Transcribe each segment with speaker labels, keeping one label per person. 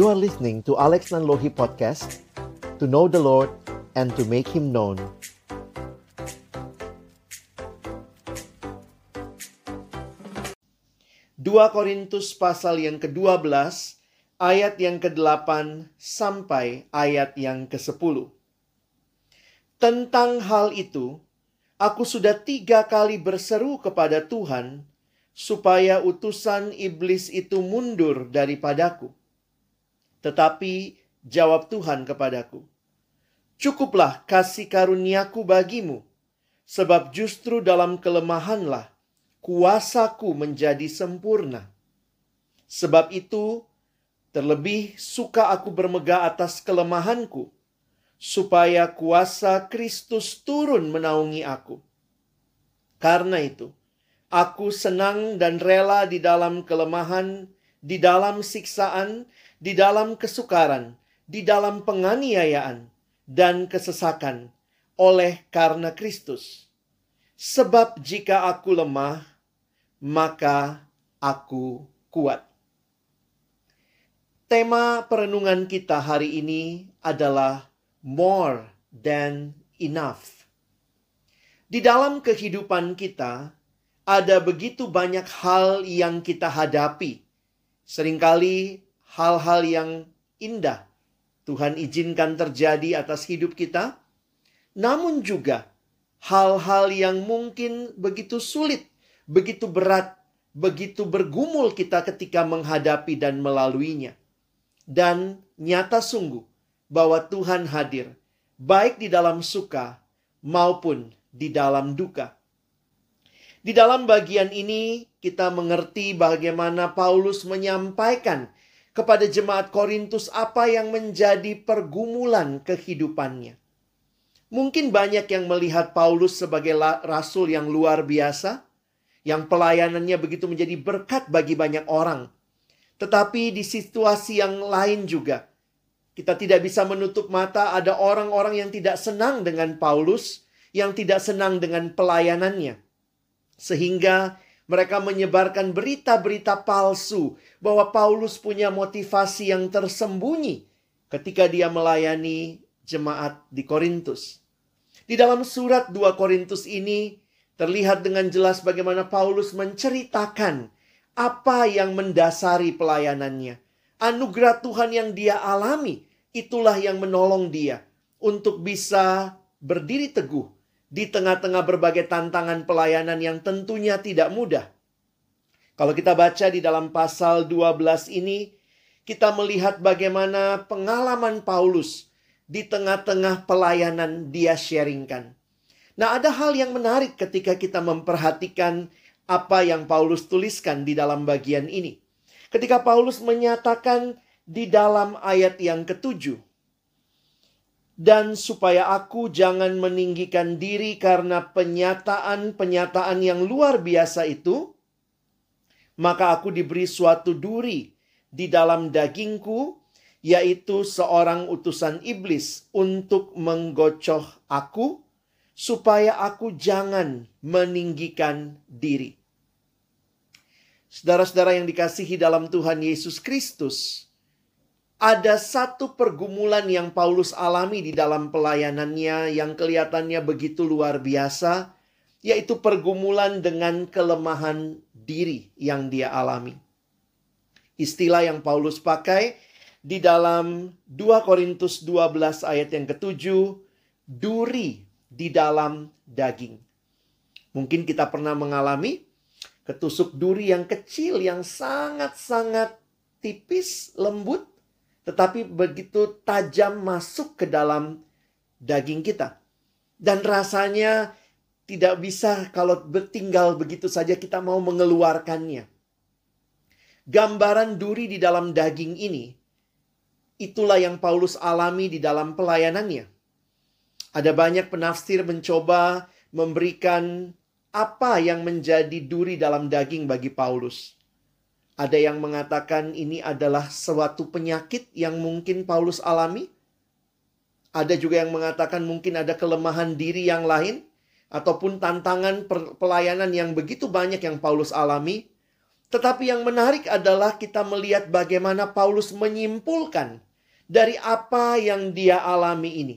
Speaker 1: You are listening to Alex Nanlohi Podcast To know the Lord and to make Him known
Speaker 2: 2 Korintus pasal yang ke-12 ayat yang ke-8 sampai ayat yang ke-10. Tentang hal itu, aku sudah tiga kali berseru kepada Tuhan supaya utusan iblis itu mundur daripadaku. Tetapi jawab Tuhan kepadaku, Cukuplah kasih karuniaku bagimu, sebab justru dalam kelemahanlah kuasaku menjadi sempurna. Sebab itu, terlebih suka aku bermegah atas kelemahanku, supaya kuasa Kristus turun menaungi aku. Karena itu, aku senang dan rela di dalam kelemahan, di dalam siksaan, di dalam kesukaran, di dalam penganiayaan, dan kesesakan oleh karena Kristus. Sebab jika aku lemah, maka aku kuat. Tema perenungan kita hari ini adalah more than enough. Di dalam kehidupan kita, ada begitu banyak hal yang kita hadapi. Seringkali hal-hal yang indah Tuhan izinkan terjadi atas hidup kita, namun juga hal-hal yang mungkin begitu sulit begitu berat, begitu bergumul kita ketika menghadapi dan melaluinya. Dan nyata sungguh bahwa Tuhan hadir, baik di dalam suka maupun di dalam duka. Di dalam bagian ini, kita mengerti bagaimana Paulus menyampaikan kepada jemaat Korintus apa yang menjadi pergumulan kehidupannya. Mungkin banyak yang melihat Paulus sebagai rasul yang luar biasa, yang pelayanannya begitu menjadi berkat bagi banyak orang. Tetapi di situasi yang lain juga, kita tidak bisa menutup mata ada orang-orang yang tidak senang dengan Paulus, yang tidak senang dengan pelayanannya. Sehingga mereka menyebarkan berita-berita palsu bahwa Paulus punya motivasi yang tersembunyi ketika dia melayani jemaat di Korintus. Di dalam surat 2 Korintus ini, Terlihat dengan jelas bagaimana Paulus menceritakan apa yang mendasari pelayanannya. Anugerah Tuhan yang dia alami, itulah yang menolong dia untuk bisa berdiri teguh di tengah-tengah berbagai tantangan pelayanan yang tentunya tidak mudah. Kalau kita baca di dalam pasal 12 ini, kita melihat bagaimana pengalaman Paulus di tengah-tengah pelayanan dia sharingkan. Nah, ada hal yang menarik ketika kita memperhatikan apa yang Paulus tuliskan di dalam bagian ini. Ketika Paulus menyatakan di dalam ayat yang ketujuh, dan supaya aku jangan meninggikan diri karena penyataan-penyataan yang luar biasa itu, maka aku diberi suatu duri di dalam dagingku, yaitu seorang utusan iblis untuk menggocoh aku supaya aku jangan meninggikan diri. Saudara-saudara yang dikasihi dalam Tuhan Yesus Kristus, ada satu pergumulan yang Paulus alami di dalam pelayanannya yang kelihatannya begitu luar biasa, yaitu pergumulan dengan kelemahan diri yang dia alami. Istilah yang Paulus pakai di dalam 2 Korintus 12 ayat yang ketujuh, duri di dalam daging. Mungkin kita pernah mengalami ketusuk duri yang kecil yang sangat-sangat tipis, lembut, tetapi begitu tajam masuk ke dalam daging kita. Dan rasanya tidak bisa kalau bertinggal begitu saja kita mau mengeluarkannya. Gambaran duri di dalam daging ini, itulah yang Paulus alami di dalam pelayanannya. Ada banyak penafsir mencoba memberikan apa yang menjadi duri dalam daging bagi Paulus. Ada yang mengatakan ini adalah suatu penyakit yang mungkin Paulus alami. Ada juga yang mengatakan mungkin ada kelemahan diri yang lain ataupun tantangan pelayanan yang begitu banyak yang Paulus alami. Tetapi yang menarik adalah kita melihat bagaimana Paulus menyimpulkan dari apa yang dia alami ini.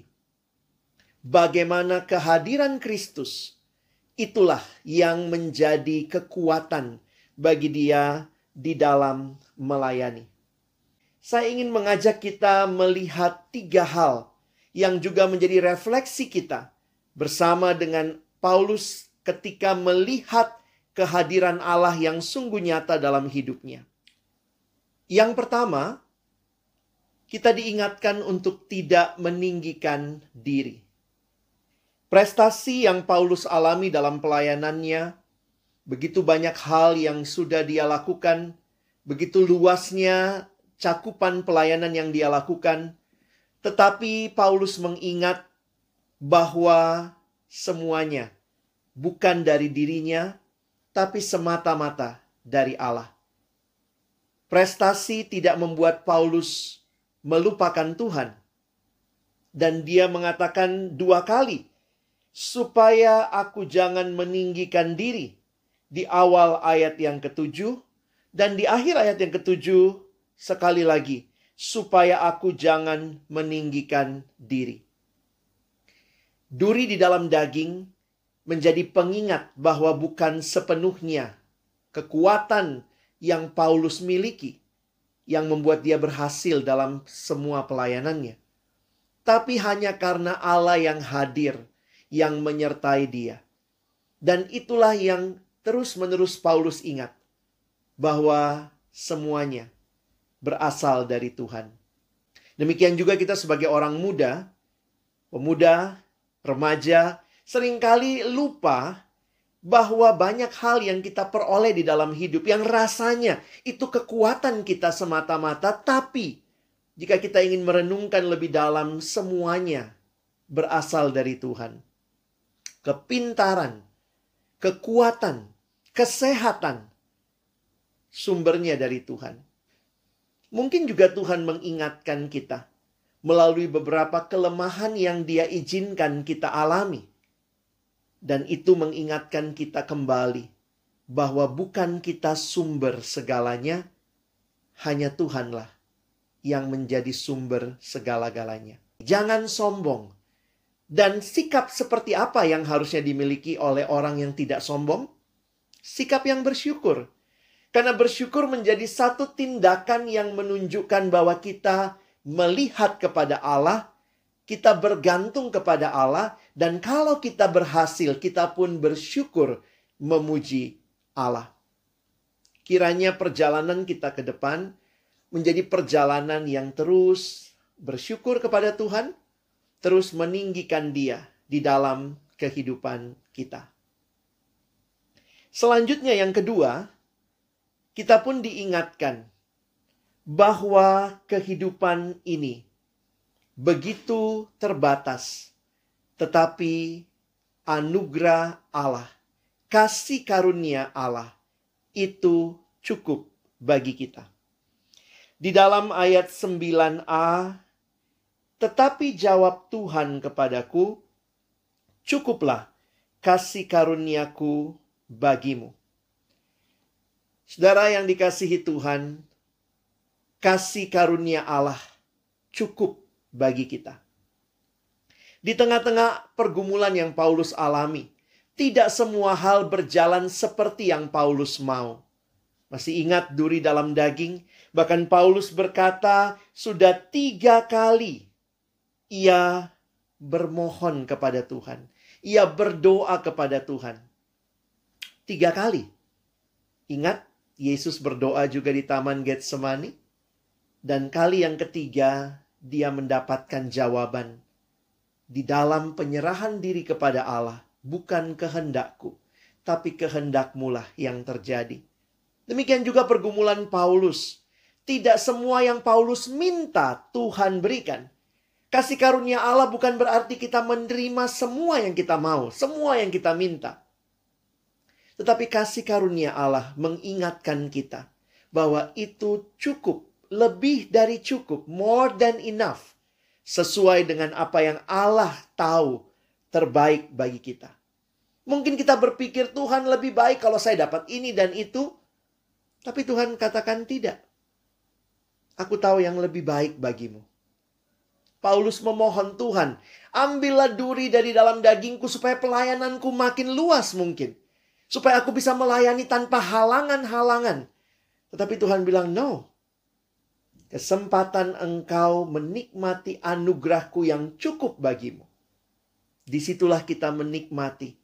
Speaker 2: Bagaimana kehadiran Kristus itulah yang menjadi kekuatan bagi dia di dalam melayani. Saya ingin mengajak kita melihat tiga hal yang juga menjadi refleksi kita bersama dengan Paulus ketika melihat kehadiran Allah yang sungguh nyata dalam hidupnya. Yang pertama, kita diingatkan untuk tidak meninggikan diri. Prestasi yang Paulus alami dalam pelayanannya, begitu banyak hal yang sudah dia lakukan, begitu luasnya cakupan pelayanan yang dia lakukan, tetapi Paulus mengingat bahwa semuanya bukan dari dirinya, tapi semata-mata dari Allah. Prestasi tidak membuat Paulus melupakan Tuhan. Dan dia mengatakan dua kali, supaya aku jangan meninggikan diri. Di awal ayat yang ketujuh, dan di akhir ayat yang ketujuh, sekali lagi, supaya aku jangan meninggikan diri. Duri di dalam daging menjadi pengingat bahwa bukan sepenuhnya kekuatan yang Paulus miliki yang membuat dia berhasil dalam semua pelayanannya, tapi hanya karena Allah yang hadir yang menyertai dia. Dan itulah yang terus-menerus Paulus ingat bahwa semuanya berasal dari Tuhan. Demikian juga kita sebagai orang muda, pemuda, remaja, sering kali lupa bahwa banyak hal yang kita peroleh di dalam hidup yang rasanya itu kekuatan kita semata-mata, tapi jika kita ingin merenungkan lebih dalam, semuanya berasal dari Tuhan. Kepintaran, kekuatan, kesehatan, sumbernya dari Tuhan. Mungkin juga Tuhan mengingatkan kita melalui beberapa kelemahan yang Dia izinkan kita alami dan itu mengingatkan kita kembali bahwa bukan kita sumber segalanya, hanya Tuhanlah yang menjadi sumber segala-galanya. Jangan sombong. Dan sikap seperti apa yang harusnya dimiliki oleh orang yang tidak sombong? Sikap yang bersyukur. Karena bersyukur menjadi satu tindakan yang menunjukkan bahwa kita melihat kepada Allah kita bergantung kepada Allah, dan kalau kita berhasil, kita pun bersyukur memuji Allah. Kiranya perjalanan kita ke depan menjadi perjalanan yang terus bersyukur kepada Tuhan, terus meninggikan Dia di dalam kehidupan kita. Selanjutnya, yang kedua, kita pun diingatkan bahwa kehidupan ini begitu terbatas, tetapi anugerah Allah, kasih karunia Allah itu cukup bagi kita. Di dalam ayat 9a, tetapi jawab Tuhan kepadaku, cukuplah kasih karuniaku bagimu. Saudara yang dikasihi Tuhan, kasih karunia Allah cukup bagi kita. Di tengah-tengah pergumulan yang Paulus alami, tidak semua hal berjalan seperti yang Paulus mau. Masih ingat duri dalam daging? Bahkan Paulus berkata, sudah tiga kali ia bermohon kepada Tuhan. Ia berdoa kepada Tuhan. Tiga kali. Ingat, Yesus berdoa juga di Taman Getsemani. Dan kali yang ketiga, dia mendapatkan jawaban di dalam penyerahan diri kepada Allah, bukan kehendakku, tapi kehendakmu lah yang terjadi. Demikian juga pergumulan Paulus. Tidak semua yang Paulus minta Tuhan berikan. Kasih karunia Allah bukan berarti kita menerima semua yang kita mau, semua yang kita minta. Tetapi kasih karunia Allah mengingatkan kita bahwa itu cukup lebih dari cukup, more than enough, sesuai dengan apa yang Allah tahu terbaik bagi kita. Mungkin kita berpikir Tuhan lebih baik kalau saya dapat ini dan itu. Tapi Tuhan katakan tidak. Aku tahu yang lebih baik bagimu. Paulus memohon Tuhan, ambillah duri dari dalam dagingku supaya pelayananku makin luas mungkin. Supaya aku bisa melayani tanpa halangan-halangan. Tetapi Tuhan bilang, no. Kesempatan engkau menikmati anugerahku yang cukup bagimu. Di situlah kita menikmati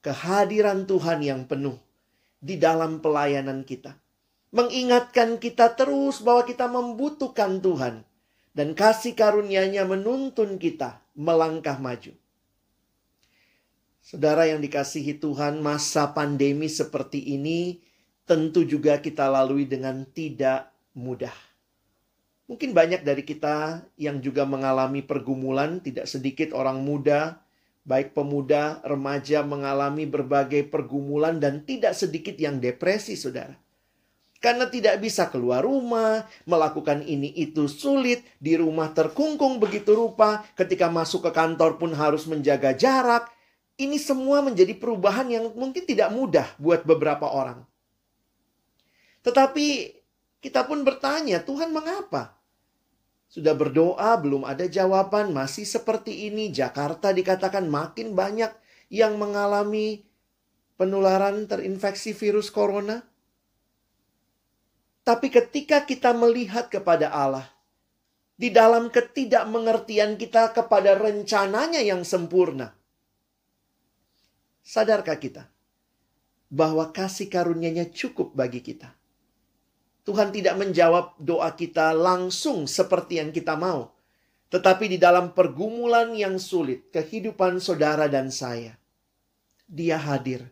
Speaker 2: kehadiran Tuhan yang penuh di dalam pelayanan kita. Mengingatkan kita terus bahwa kita membutuhkan Tuhan dan kasih karunia-Nya menuntun kita melangkah maju. Saudara yang dikasihi Tuhan, masa pandemi seperti ini tentu juga kita lalui dengan tidak mudah. Mungkin banyak dari kita yang juga mengalami pergumulan, tidak sedikit orang muda, baik pemuda, remaja mengalami berbagai pergumulan dan tidak sedikit yang depresi, Saudara. Karena tidak bisa keluar rumah, melakukan ini itu sulit, di rumah terkungkung begitu rupa, ketika masuk ke kantor pun harus menjaga jarak. Ini semua menjadi perubahan yang mungkin tidak mudah buat beberapa orang. Tetapi kita pun bertanya, Tuhan mengapa? Sudah berdoa, belum ada jawaban, masih seperti ini. Jakarta dikatakan makin banyak yang mengalami penularan terinfeksi virus corona. Tapi ketika kita melihat kepada Allah, di dalam ketidakmengertian kita kepada rencananya yang sempurna, sadarkah kita bahwa kasih karunia-Nya cukup bagi kita? Tuhan tidak menjawab doa kita langsung seperti yang kita mau, tetapi di dalam pergumulan yang sulit, kehidupan saudara dan saya, Dia hadir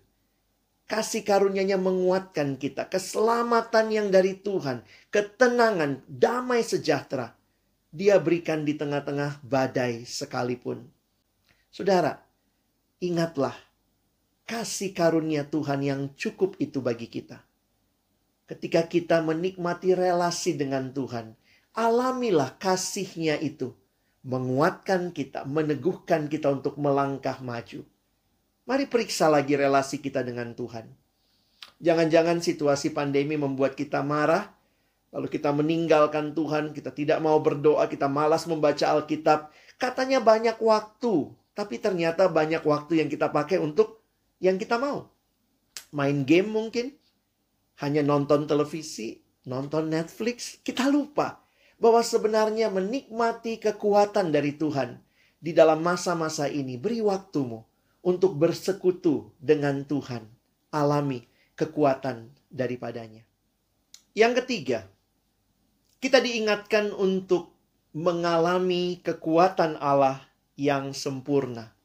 Speaker 2: Kasih karunia-Nya menguatkan kita. Keselamatan yang dari Tuhan. Ketenangan, damai sejahtera. Dia berikan di tengah-tengah badai sekalipun. Saudara, ingatlah kasih karunia Tuhan yang cukup itu bagi kita. Ketika kita menikmati relasi dengan Tuhan, alamilah kasihnya itu. Menguatkan kita, meneguhkan kita untuk melangkah maju. Mari periksa lagi relasi kita dengan Tuhan. Jangan-jangan situasi pandemi membuat kita marah, lalu kita meninggalkan Tuhan, kita tidak mau berdoa, kita malas membaca Alkitab. Katanya banyak waktu, tapi ternyata banyak waktu yang kita pakai untuk yang kita mau. Main game mungkin, hanya nonton televisi, nonton Netflix, kita lupa bahwa sebenarnya menikmati kekuatan dari Tuhan di dalam masa-masa ini. Beri waktumu untuk bersekutu dengan Tuhan, alami kekuatan daripadanya. Yang ketiga, kita diingatkan untuk mengalami kekuatan Allah yang sempurna.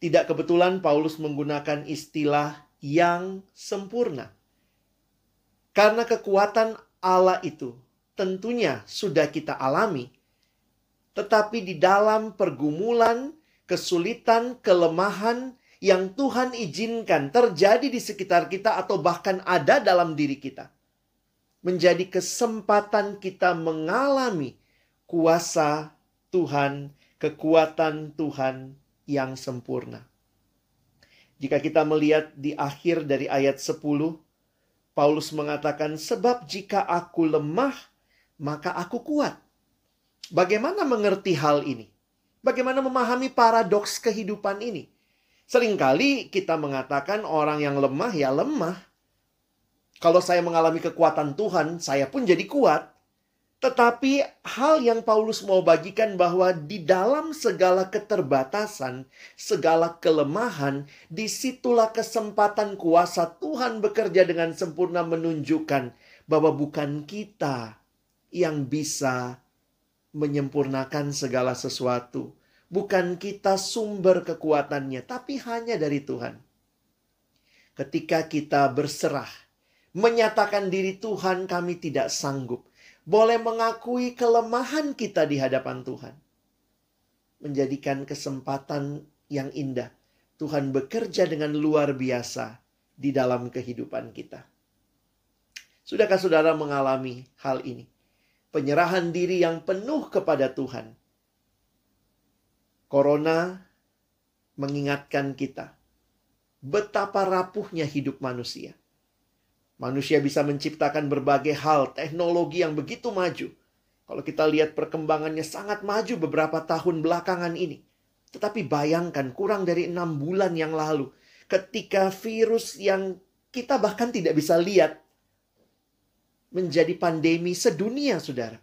Speaker 2: Tidak kebetulan Paulus menggunakan istilah yang sempurna. Karena kekuatan Allah itu tentunya sudah kita alami. Tetapi di dalam pergumulan kesulitan, kelemahan yang Tuhan izinkan terjadi di sekitar kita atau bahkan ada dalam diri kita. Menjadi kesempatan kita mengalami kuasa Tuhan, kekuatan Tuhan yang sempurna. Jika kita melihat di akhir dari ayat 10, Paulus mengatakan, "Sebab jika aku lemah, maka aku kuat." Bagaimana mengerti hal ini? Bagaimana memahami paradoks kehidupan ini? Seringkali kita mengatakan orang yang lemah ya lemah. Kalau saya mengalami kekuatan Tuhan, saya pun jadi kuat. Tetapi hal yang Paulus mau bagikan bahwa di dalam segala keterbatasan, segala kelemahan, di situlah kesempatan kuasa Tuhan bekerja dengan sempurna menunjukkan bahwa bukan kita yang bisa menyempurnakan segala sesuatu. Bukan kita sumber kekuatannya, tapi hanya dari Tuhan. Ketika kita berserah, menyatakan diri Tuhan kami tidak sanggup, boleh mengakui kelemahan kita di hadapan Tuhan. Menjadikan kesempatan yang indah. Tuhan bekerja dengan luar biasa di dalam kehidupan kita. Sudahkah saudara mengalami hal ini? penyerahan diri yang penuh kepada Tuhan. Corona mengingatkan kita betapa rapuhnya hidup manusia. Manusia bisa menciptakan berbagai hal, teknologi yang begitu maju. Kalau kita lihat perkembangannya sangat maju beberapa tahun belakangan ini. Tetapi bayangkan kurang dari enam bulan yang lalu, ketika virus yang kita bahkan tidak bisa lihat menjadi pandemi sedunia, saudara.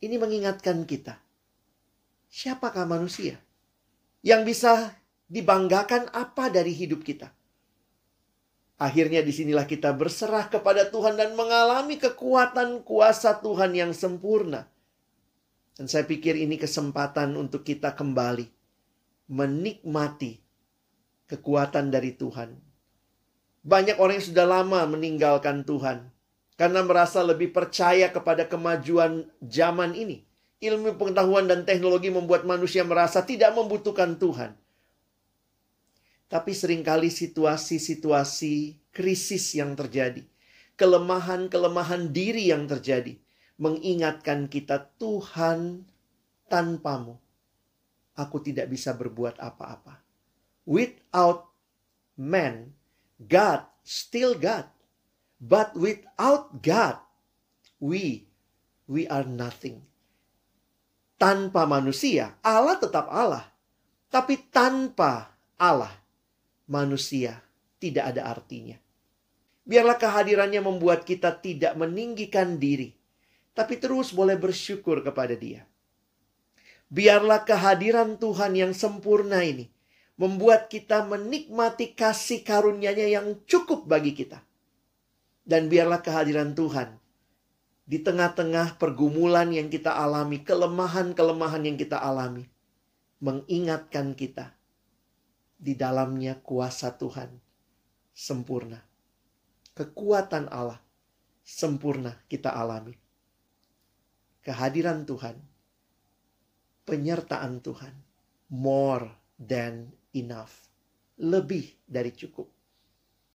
Speaker 2: Ini mengingatkan kita, siapakah manusia yang bisa dibanggakan apa dari hidup kita? Akhirnya di sinilah kita berserah kepada Tuhan dan mengalami kekuatan kuasa Tuhan yang sempurna. Dan saya pikir ini kesempatan untuk kita kembali menikmati kekuatan dari Tuhan. Banyak orang yang sudah lama meninggalkan Tuhan karena merasa lebih percaya kepada kemajuan zaman ini. Ilmu pengetahuan dan teknologi membuat manusia merasa tidak membutuhkan Tuhan. Tapi sering kali situasi-situasi krisis yang terjadi, kelemahan-kelemahan diri yang terjadi, mengingatkan kita Tuhan tanpamu. Aku tidak bisa berbuat apa-apa. Without man, God still God. But without God, we we are nothing. Tanpa manusia, Allah tetap Allah. Tapi tanpa Allah, manusia tidak ada artinya. Biarlah kehadirannya membuat kita tidak meninggikan diri, tapi terus boleh bersyukur kepada Dia. Biarlah kehadiran Tuhan yang sempurna ini membuat kita menikmati kasih karunia-Nya yang cukup bagi kita. Dan biarlah kehadiran Tuhan di tengah-tengah pergumulan yang kita alami, kelemahan-kelemahan yang kita alami, mengingatkan kita di dalamnya kuasa Tuhan sempurna. Kekuatan Allah sempurna kita alami. Kehadiran Tuhan, penyertaan Tuhan, more than enough. Lebih dari cukup.